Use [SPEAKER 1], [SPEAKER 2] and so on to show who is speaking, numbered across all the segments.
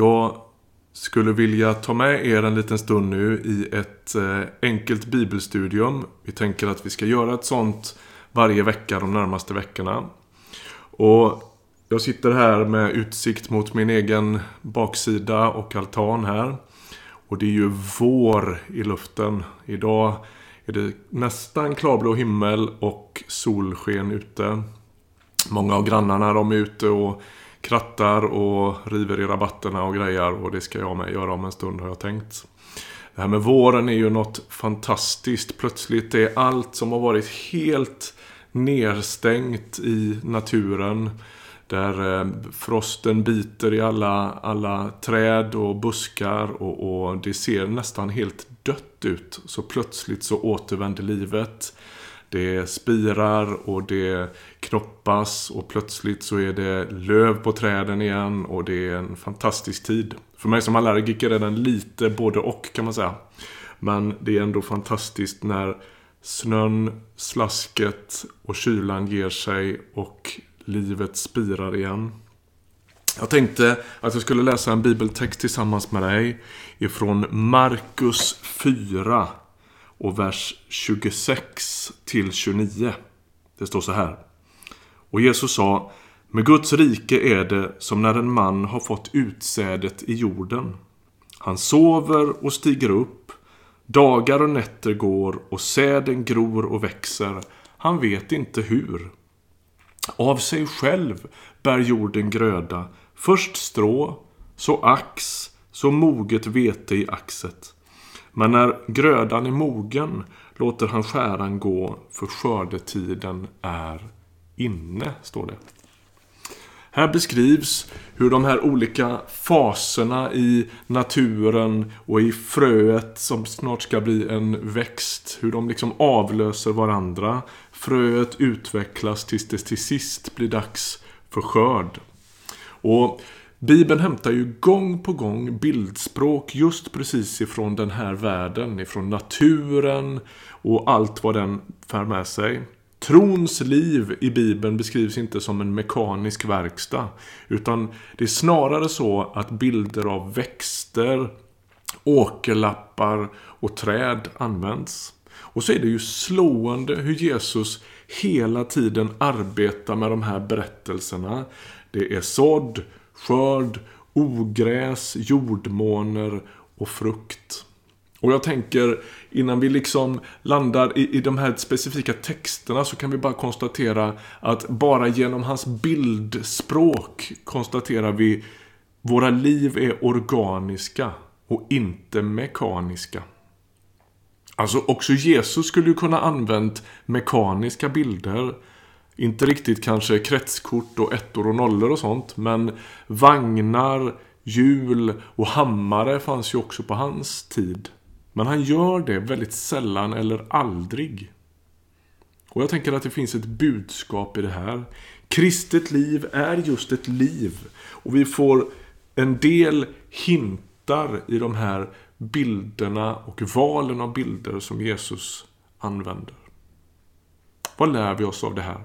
[SPEAKER 1] Jag skulle vilja ta med er en liten stund nu i ett eh, enkelt bibelstudium. Vi tänker att vi ska göra ett sånt varje vecka de närmaste veckorna. Och jag sitter här med utsikt mot min egen baksida och altan här. Och det är ju vår i luften. Idag är det nästan klarblå himmel och solsken ute. Många av grannarna de är ute och krattar och river i rabatterna och grejar och det ska jag med göra om en stund har jag tänkt. Det här med våren är ju något fantastiskt. Plötsligt är allt som har varit helt nerstängt i naturen. Där eh, frosten biter i alla, alla träd och buskar och, och det ser nästan helt dött ut. Så plötsligt så återvänder livet. Det spirar och det knoppas och plötsligt så är det löv på träden igen och det är en fantastisk tid. För mig som allergiker är den lite både och kan man säga. Men det är ändå fantastiskt när snön, slasket och kylan ger sig och livet spirar igen. Jag tänkte att jag skulle läsa en bibeltext tillsammans med dig ifrån Markus 4 och vers 26 till 29. Det står så här. Och Jesus sa Med Guds rike är det som när en man har fått utsädet i jorden. Han sover och stiger upp. Dagar och nätter går och säden gror och växer. Han vet inte hur. Av sig själv bär jorden gröda. Först strå, så ax, så moget vete i axet. Men när grödan är mogen låter han skäran gå för skördetiden är inne, står det. Här beskrivs hur de här olika faserna i naturen och i fröet som snart ska bli en växt, hur de liksom avlöser varandra. Fröet utvecklas tills det till sist blir dags för skörd. Och Bibeln hämtar ju gång på gång bildspråk just precis ifrån den här världen, ifrån naturen och allt vad den för med sig. Trons liv i Bibeln beskrivs inte som en mekanisk verkstad. Utan det är snarare så att bilder av växter, åkerlappar och träd används. Och så är det ju slående hur Jesus hela tiden arbetar med de här berättelserna. Det är sådd, skörd, ogräs, jordmåner och frukt. Och jag tänker, innan vi liksom landar i, i de här specifika texterna så kan vi bara konstatera att bara genom hans bildspråk konstaterar vi våra liv är organiska och inte mekaniska. Alltså också Jesus skulle ju kunna använt mekaniska bilder inte riktigt kanske kretskort och ettor och nollor och sånt. Men vagnar, hjul och hammare fanns ju också på hans tid. Men han gör det väldigt sällan eller aldrig. Och jag tänker att det finns ett budskap i det här. Kristet liv är just ett liv. Och vi får en del hintar i de här bilderna och valen av bilder som Jesus använder. Vad lär vi oss av det här?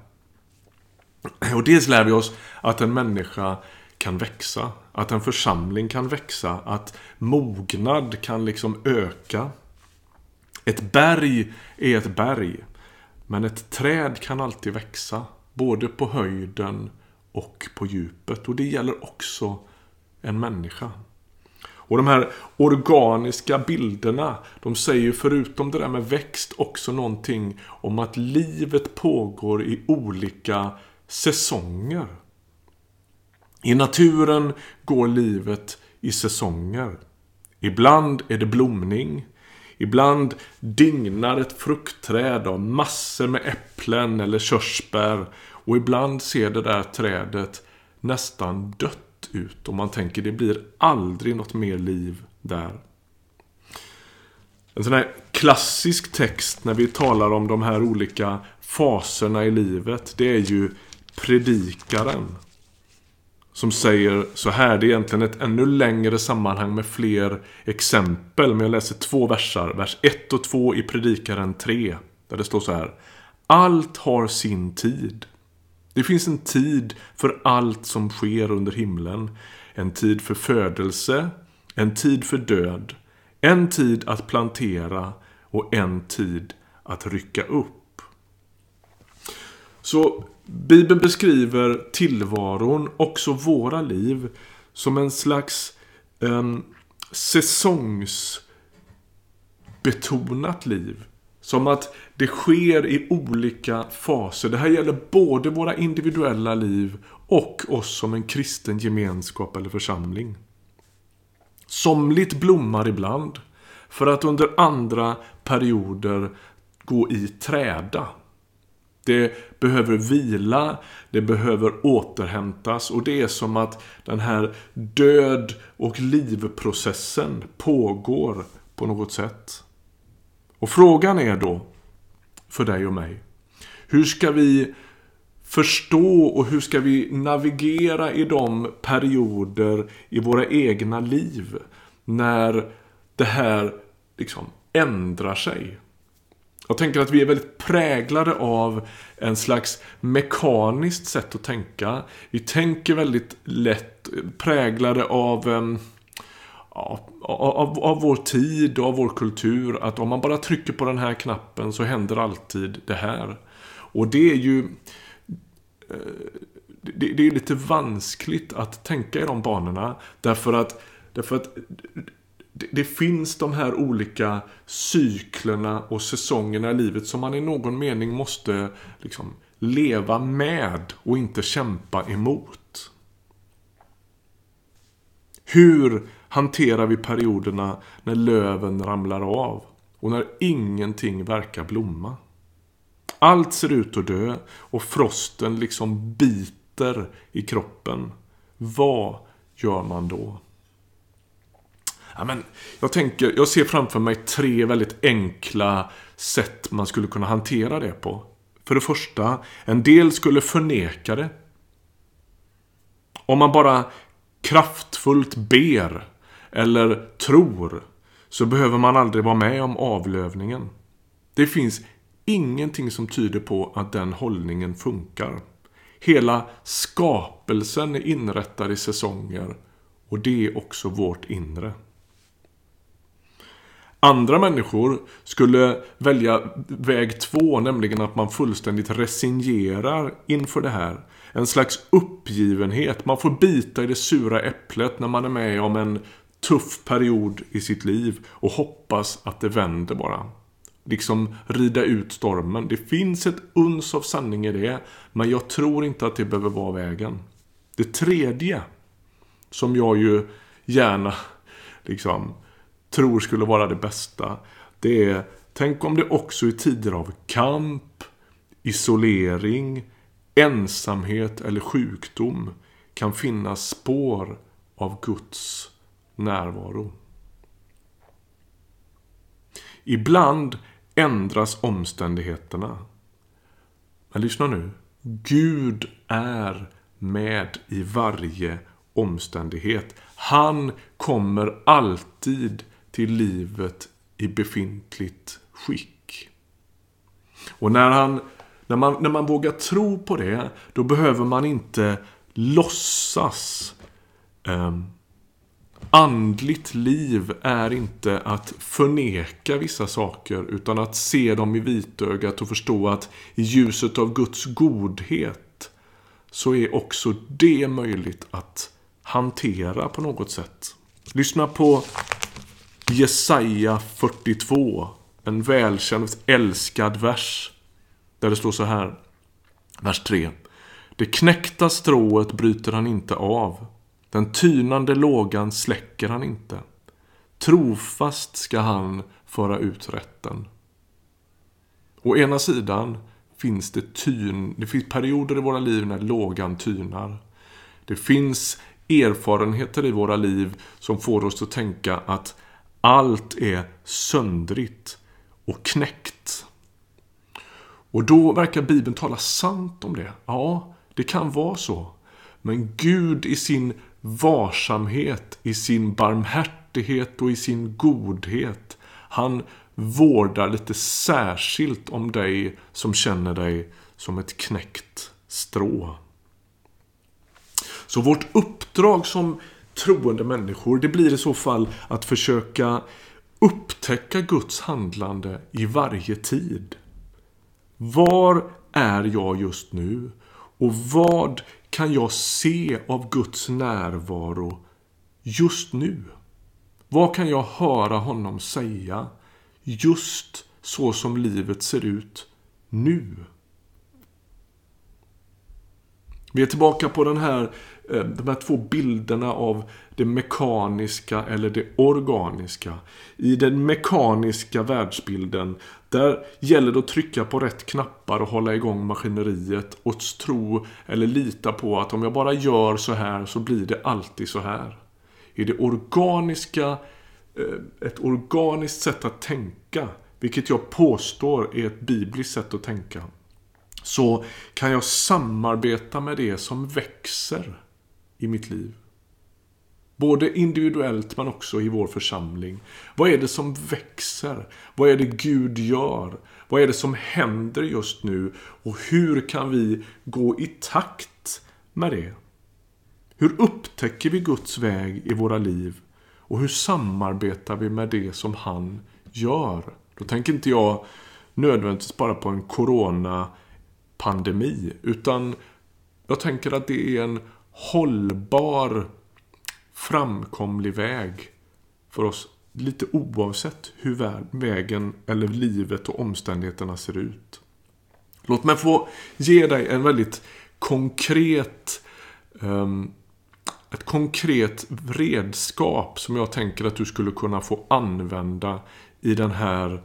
[SPEAKER 1] Och dels lär vi oss att en människa kan växa. Att en församling kan växa. Att mognad kan liksom öka. Ett berg är ett berg. Men ett träd kan alltid växa. Både på höjden och på djupet. Och det gäller också en människa. Och de här organiska bilderna, de säger förutom det där med växt också någonting om att livet pågår i olika säsonger. I naturen går livet i säsonger. Ibland är det blomning. Ibland dignar ett fruktträd av massor med äpplen eller körsbär. Och ibland ser det där trädet nästan dött ut. Och man tänker det blir aldrig något mer liv där. En sån här klassisk text när vi talar om de här olika faserna i livet. Det är ju Predikaren. Som säger så här, det är egentligen ett ännu längre sammanhang med fler exempel. Men jag läser två versar, vers 1 och 2 i Predikaren 3. Där det står så här. Allt har sin tid. Det finns en tid för allt som sker under himlen. en tid för födelse, en tid för död, en tid att plantera och en tid att rycka upp. Så Bibeln beskriver tillvaron, också våra liv, som en slags eh, säsongsbetonat liv. Som att det sker i olika faser. Det här gäller både våra individuella liv och oss som en kristen gemenskap eller församling. Somligt blommar ibland för att under andra perioder gå i träda. Det behöver vila, det behöver återhämtas och det är som att den här död och livprocessen pågår på något sätt. Och frågan är då, för dig och mig, hur ska vi förstå och hur ska vi navigera i de perioder i våra egna liv när det här liksom ändrar sig? Jag tänker att vi är väldigt präglade av en slags mekaniskt sätt att tänka. Vi tänker väldigt lätt präglade av, um, ja, av, av vår tid och av vår kultur. Att om man bara trycker på den här knappen så händer alltid det här. Och det är ju... Eh, det, det är lite vanskligt att tänka i de banorna. Därför att, därför att det, det, finns de här olika cyklerna och säsongerna i livet som man i någon mening måste liksom leva med och inte kämpa emot. Hur hanterar vi perioderna när löven ramlar av och när ingenting verkar blomma? Allt ser ut att dö och frosten liksom biter i kroppen. Vad gör man då? Ja, men jag, tänker, jag ser framför mig tre väldigt enkla sätt man skulle kunna hantera det på. För det första, en del skulle förneka det. Om man bara kraftfullt ber eller tror så behöver man aldrig vara med om avlövningen. Det finns ingenting som tyder på att den hållningen funkar. Hela skapelsen är inrättad i säsonger och det är också vårt inre. Andra människor skulle välja väg två, nämligen att man fullständigt resignerar inför det här. En slags uppgivenhet. Man får bita i det sura äpplet när man är med om en tuff period i sitt liv och hoppas att det vänder bara. Liksom rida ut stormen. Det finns ett uns av sanning i det, men jag tror inte att det behöver vara vägen. Det tredje, som jag ju gärna liksom tror skulle vara det bästa. Det är, tänk om det också i tider av kamp, isolering, ensamhet eller sjukdom kan finnas spår av Guds närvaro. Ibland ändras omständigheterna. Men lyssna nu. Gud är med i varje omständighet. Han kommer alltid till livet i befintligt skick. Och när, han, när, man, när man vågar tro på det, då behöver man inte låtsas. Eh, andligt liv är inte att förneka vissa saker, utan att se dem i vitögat och förstå att i ljuset av Guds godhet så är också det möjligt att hantera på något sätt. Lyssna på Jesaja 42. En välkänd, älskad vers. Där det står så här. Vers 3. Det knäckta strået bryter han inte av. Den tynande lågan släcker han inte. Trofast ska han föra ut rätten. Å ena sidan finns det tyn, det finns perioder i våra liv när lågan tynar. Det finns erfarenheter i våra liv som får oss att tänka att allt är söndrigt och knäckt. Och då verkar Bibeln tala sant om det. Ja, det kan vara så. Men Gud i sin varsamhet, i sin barmhärtighet och i sin godhet. Han vårdar lite särskilt om dig som känner dig som ett knäckt strå. Så vårt uppdrag som troende människor, det blir i så fall att försöka upptäcka Guds handlande i varje tid. Var är jag just nu? Och vad kan jag se av Guds närvaro just nu? Vad kan jag höra honom säga just så som livet ser ut nu? Vi är tillbaka på den här, eh, Eh, de här två bilderna av det mekaniska eller det organiska. I den mekaniska världsbilden, där gäller det att trycka på rätt knappar och hålla igång maskineriet och tro eller lita på att om jag bara gör så här så blir det alltid så här. I det organiska, eh, ett organiskt sätt att tänka, vilket jag påstår är ett bibliskt sätt att tänka så kan jag samarbeta med det som växer i mitt liv. Både individuellt men också i vår församling. Vad är det som växer? Vad är det Gud gör? Vad är det som händer just nu? Och hur kan vi gå i takt med det? Hur upptäcker vi Guds väg i våra liv? Och hur samarbetar vi med det som han gör? Då tänker inte jag nödvändigtvis bara på en coronapandemi. Utan jag tänker att det är en hållbar framkomlig väg för oss lite oavsett hur vägen eller livet och omständigheterna ser ut. Låt mig få ge dig en väldigt konkret um, ett konkret redskap som jag tänker att du skulle kunna få använda i den här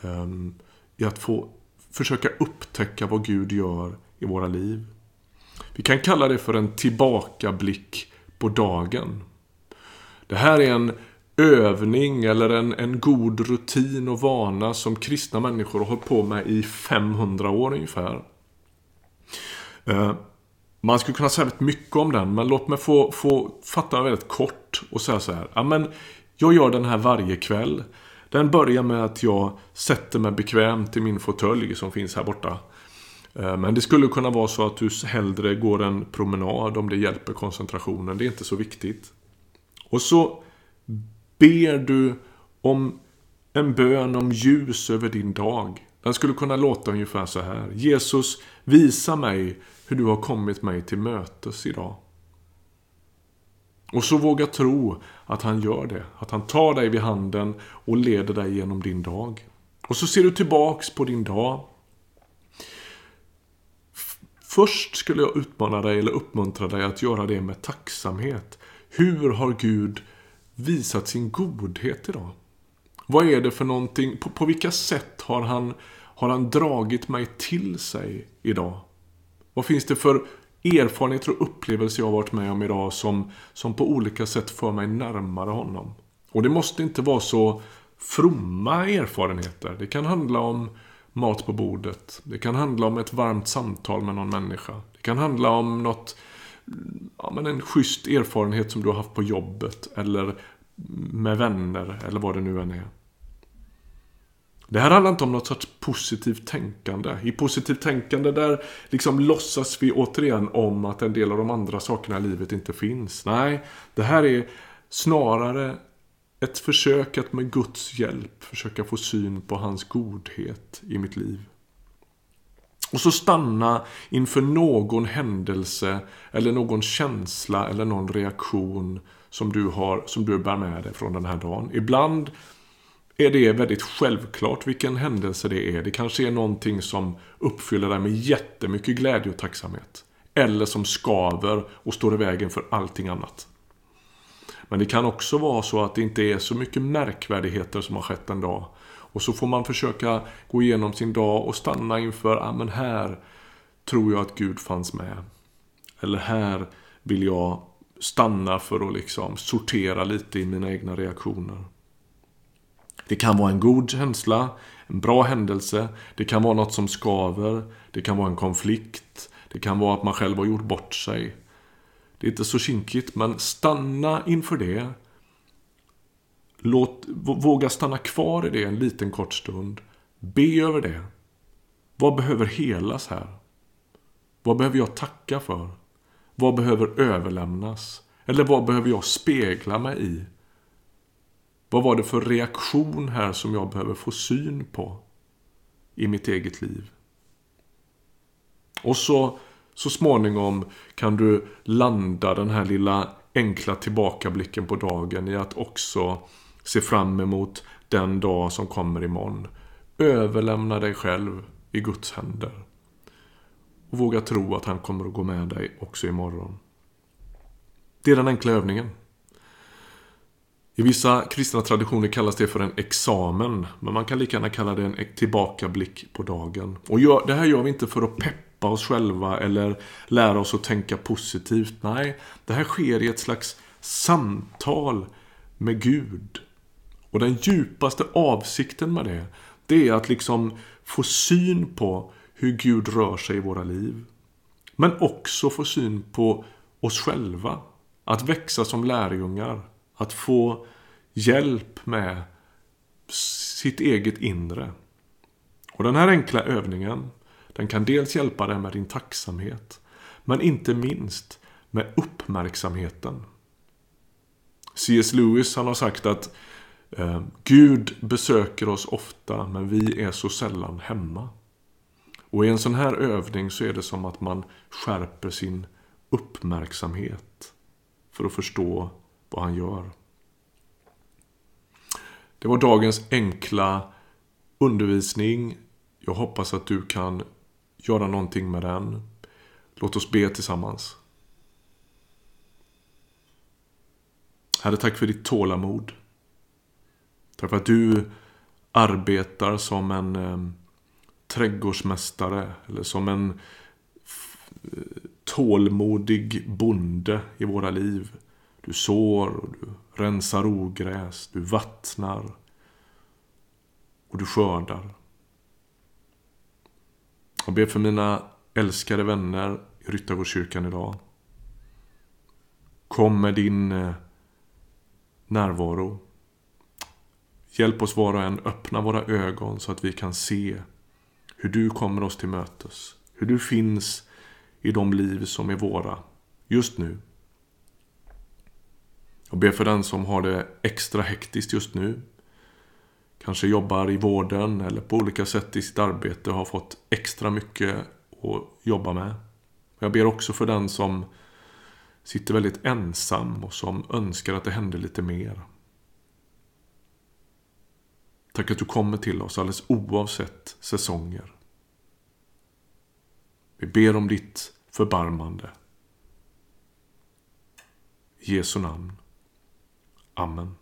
[SPEAKER 1] um, i att få försöka upptäcka vad Gud gör i våra liv. Vi kan kalla det för en tillbakablick på dagen. Det här är en övning eller en, en god rutin och vana som kristna människor har hållit på med i 500 år ungefär. Eh, man skulle kunna säga väldigt mycket om den, men låt mig få, få fatta väldigt kort och säga så här. Ja, men jag gör den här varje kväll. Den börjar med att jag sätter mig bekvämt i min fåtölj som finns här borta. Eh, men det skulle kunna vara så att du hellre går en promenad om det hjälper koncentrationen. Det är inte så viktigt. Och så ber du om en bön om ljus över din dag. Den skulle kunna låta ungefär så här. Jesus, visa mig hur du har kommit mig till mötes idag. Och så våga tro att han gör det. Att han tar dig vid handen och leder dig genom din dag. Och så ser du tillbaks på din dag. Först skulle jag utmana dig eller uppmuntra dig att göra det med tacksamhet. Hur har Gud visat sin godhet idag? Vad är det för någonting? På, på vilka sätt har han, har han dragit mig till sig idag? Vad finns det för erfarenheter och upplevelser jag har varit med om idag som, som på olika sätt för mig närmare honom. Och det måste inte vara så fromma erfarenheter. Det kan handla om mat på bordet. Det kan handla om ett varmt samtal med någon människa. Det kan handla om något, ja, men en schysst erfarenhet som du har haft på jobbet eller med vänner eller vad det nu än är. Det här handlar inte om något sorts positivt tänkande. I positivt tänkande där liksom låtsas vi återigen om att en del av de andra sakerna i livet inte finns. Nej, det här är snarare ett försök att med Guds hjälp försöka få syn på hans godhet i mitt liv. Och så stanna inför någon händelse eller någon känsla eller någon reaktion som du, har, som du bär med dig från den här dagen. Ibland är det väldigt självklart vilken händelse det är. Det kanske är någonting som uppfyller dig med jättemycket glädje och tacksamhet. Eller som skaver och står i vägen för allting annat. Men det kan också vara så att det inte är så mycket märkvärdigheter som har skett en dag. Och så får man försöka gå igenom sin dag och stanna inför, ja men här tror jag att Gud fanns med. Eller här vill jag stanna för att liksom sortera lite i mina egna reaktioner. Det kan vara en god känsla, en bra händelse. Det kan vara något som skaver. Det kan vara en konflikt. Det kan vara att man själv har gjort bort sig. Det är inte så kinkigt, men stanna inför det. Låt, våga stanna kvar i det en liten kort stund. Be över det. Vad behöver helas här? Vad behöver jag tacka för? Vad behöver överlämnas? Eller vad behöver jag spegla mig i? Vad var det för reaktion här som jag behöver få syn på i mitt eget liv? Och så, så småningom kan du landa den här lilla enkla tillbakablicken på dagen i att också se fram emot den dag som kommer imorgon. Överlämna dig själv i Guds händer. Och våga tro att han kommer att gå med dig också imorgon. Det är den enkla övningen. I vissa kristna traditioner kallas det för en examen. Men man kan lika gärna kalla det en tillbakablick på dagen. Och det här gör vi inte för att peppa oss själva eller lära oss att tänka positivt. Nej, det här sker i ett slags samtal med Gud. Och den djupaste avsikten med det, det är att liksom få syn på hur Gud rör sig i våra liv. Men också få syn på oss själva. Att växa som lärjungar. Att få hjälp med sitt eget inre. Och den här enkla övningen, den kan dels hjälpa dig med din tacksamhet. Men inte minst med uppmärksamheten. C.S. Lewis han har sagt att eh, Gud besöker oss ofta men vi är så sällan hemma. Och i en sån här övning så är det som att man skärper sin uppmärksamhet för att förstå vad han gör. Det var dagens enkla undervisning. Jag hoppas att du kan göra någonting med den. Låt oss be tillsammans. Herre, tack för ditt tålamod. Tack för att du arbetar som en eh, trädgårdsmästare eller som en eh, tålmodig bonde i våra liv. Du sår och du rensar ogräs, du vattnar och du skördar. Jag ber för mina älskade vänner i Ryttargårdskyrkan idag. Kom med din eh, närvaro. Hjälp oss var och en öppna våra ögon så att vi kan se hur du kommer oss till mötes. Hur du finns i de liv som är våra just nu. Jag ber för den som har det extra hektiskt just nu. Kanske jobbar i vården eller på olika sätt i sitt arbete har fått extra mycket att jobba med. Jag ber också för den som sitter väldigt ensam och som önskar att det händer lite mer. Tack att du kommer till oss alldeles oavsett säsonger. Vi ber om ditt förbarmande. I Jesu namn. Amen.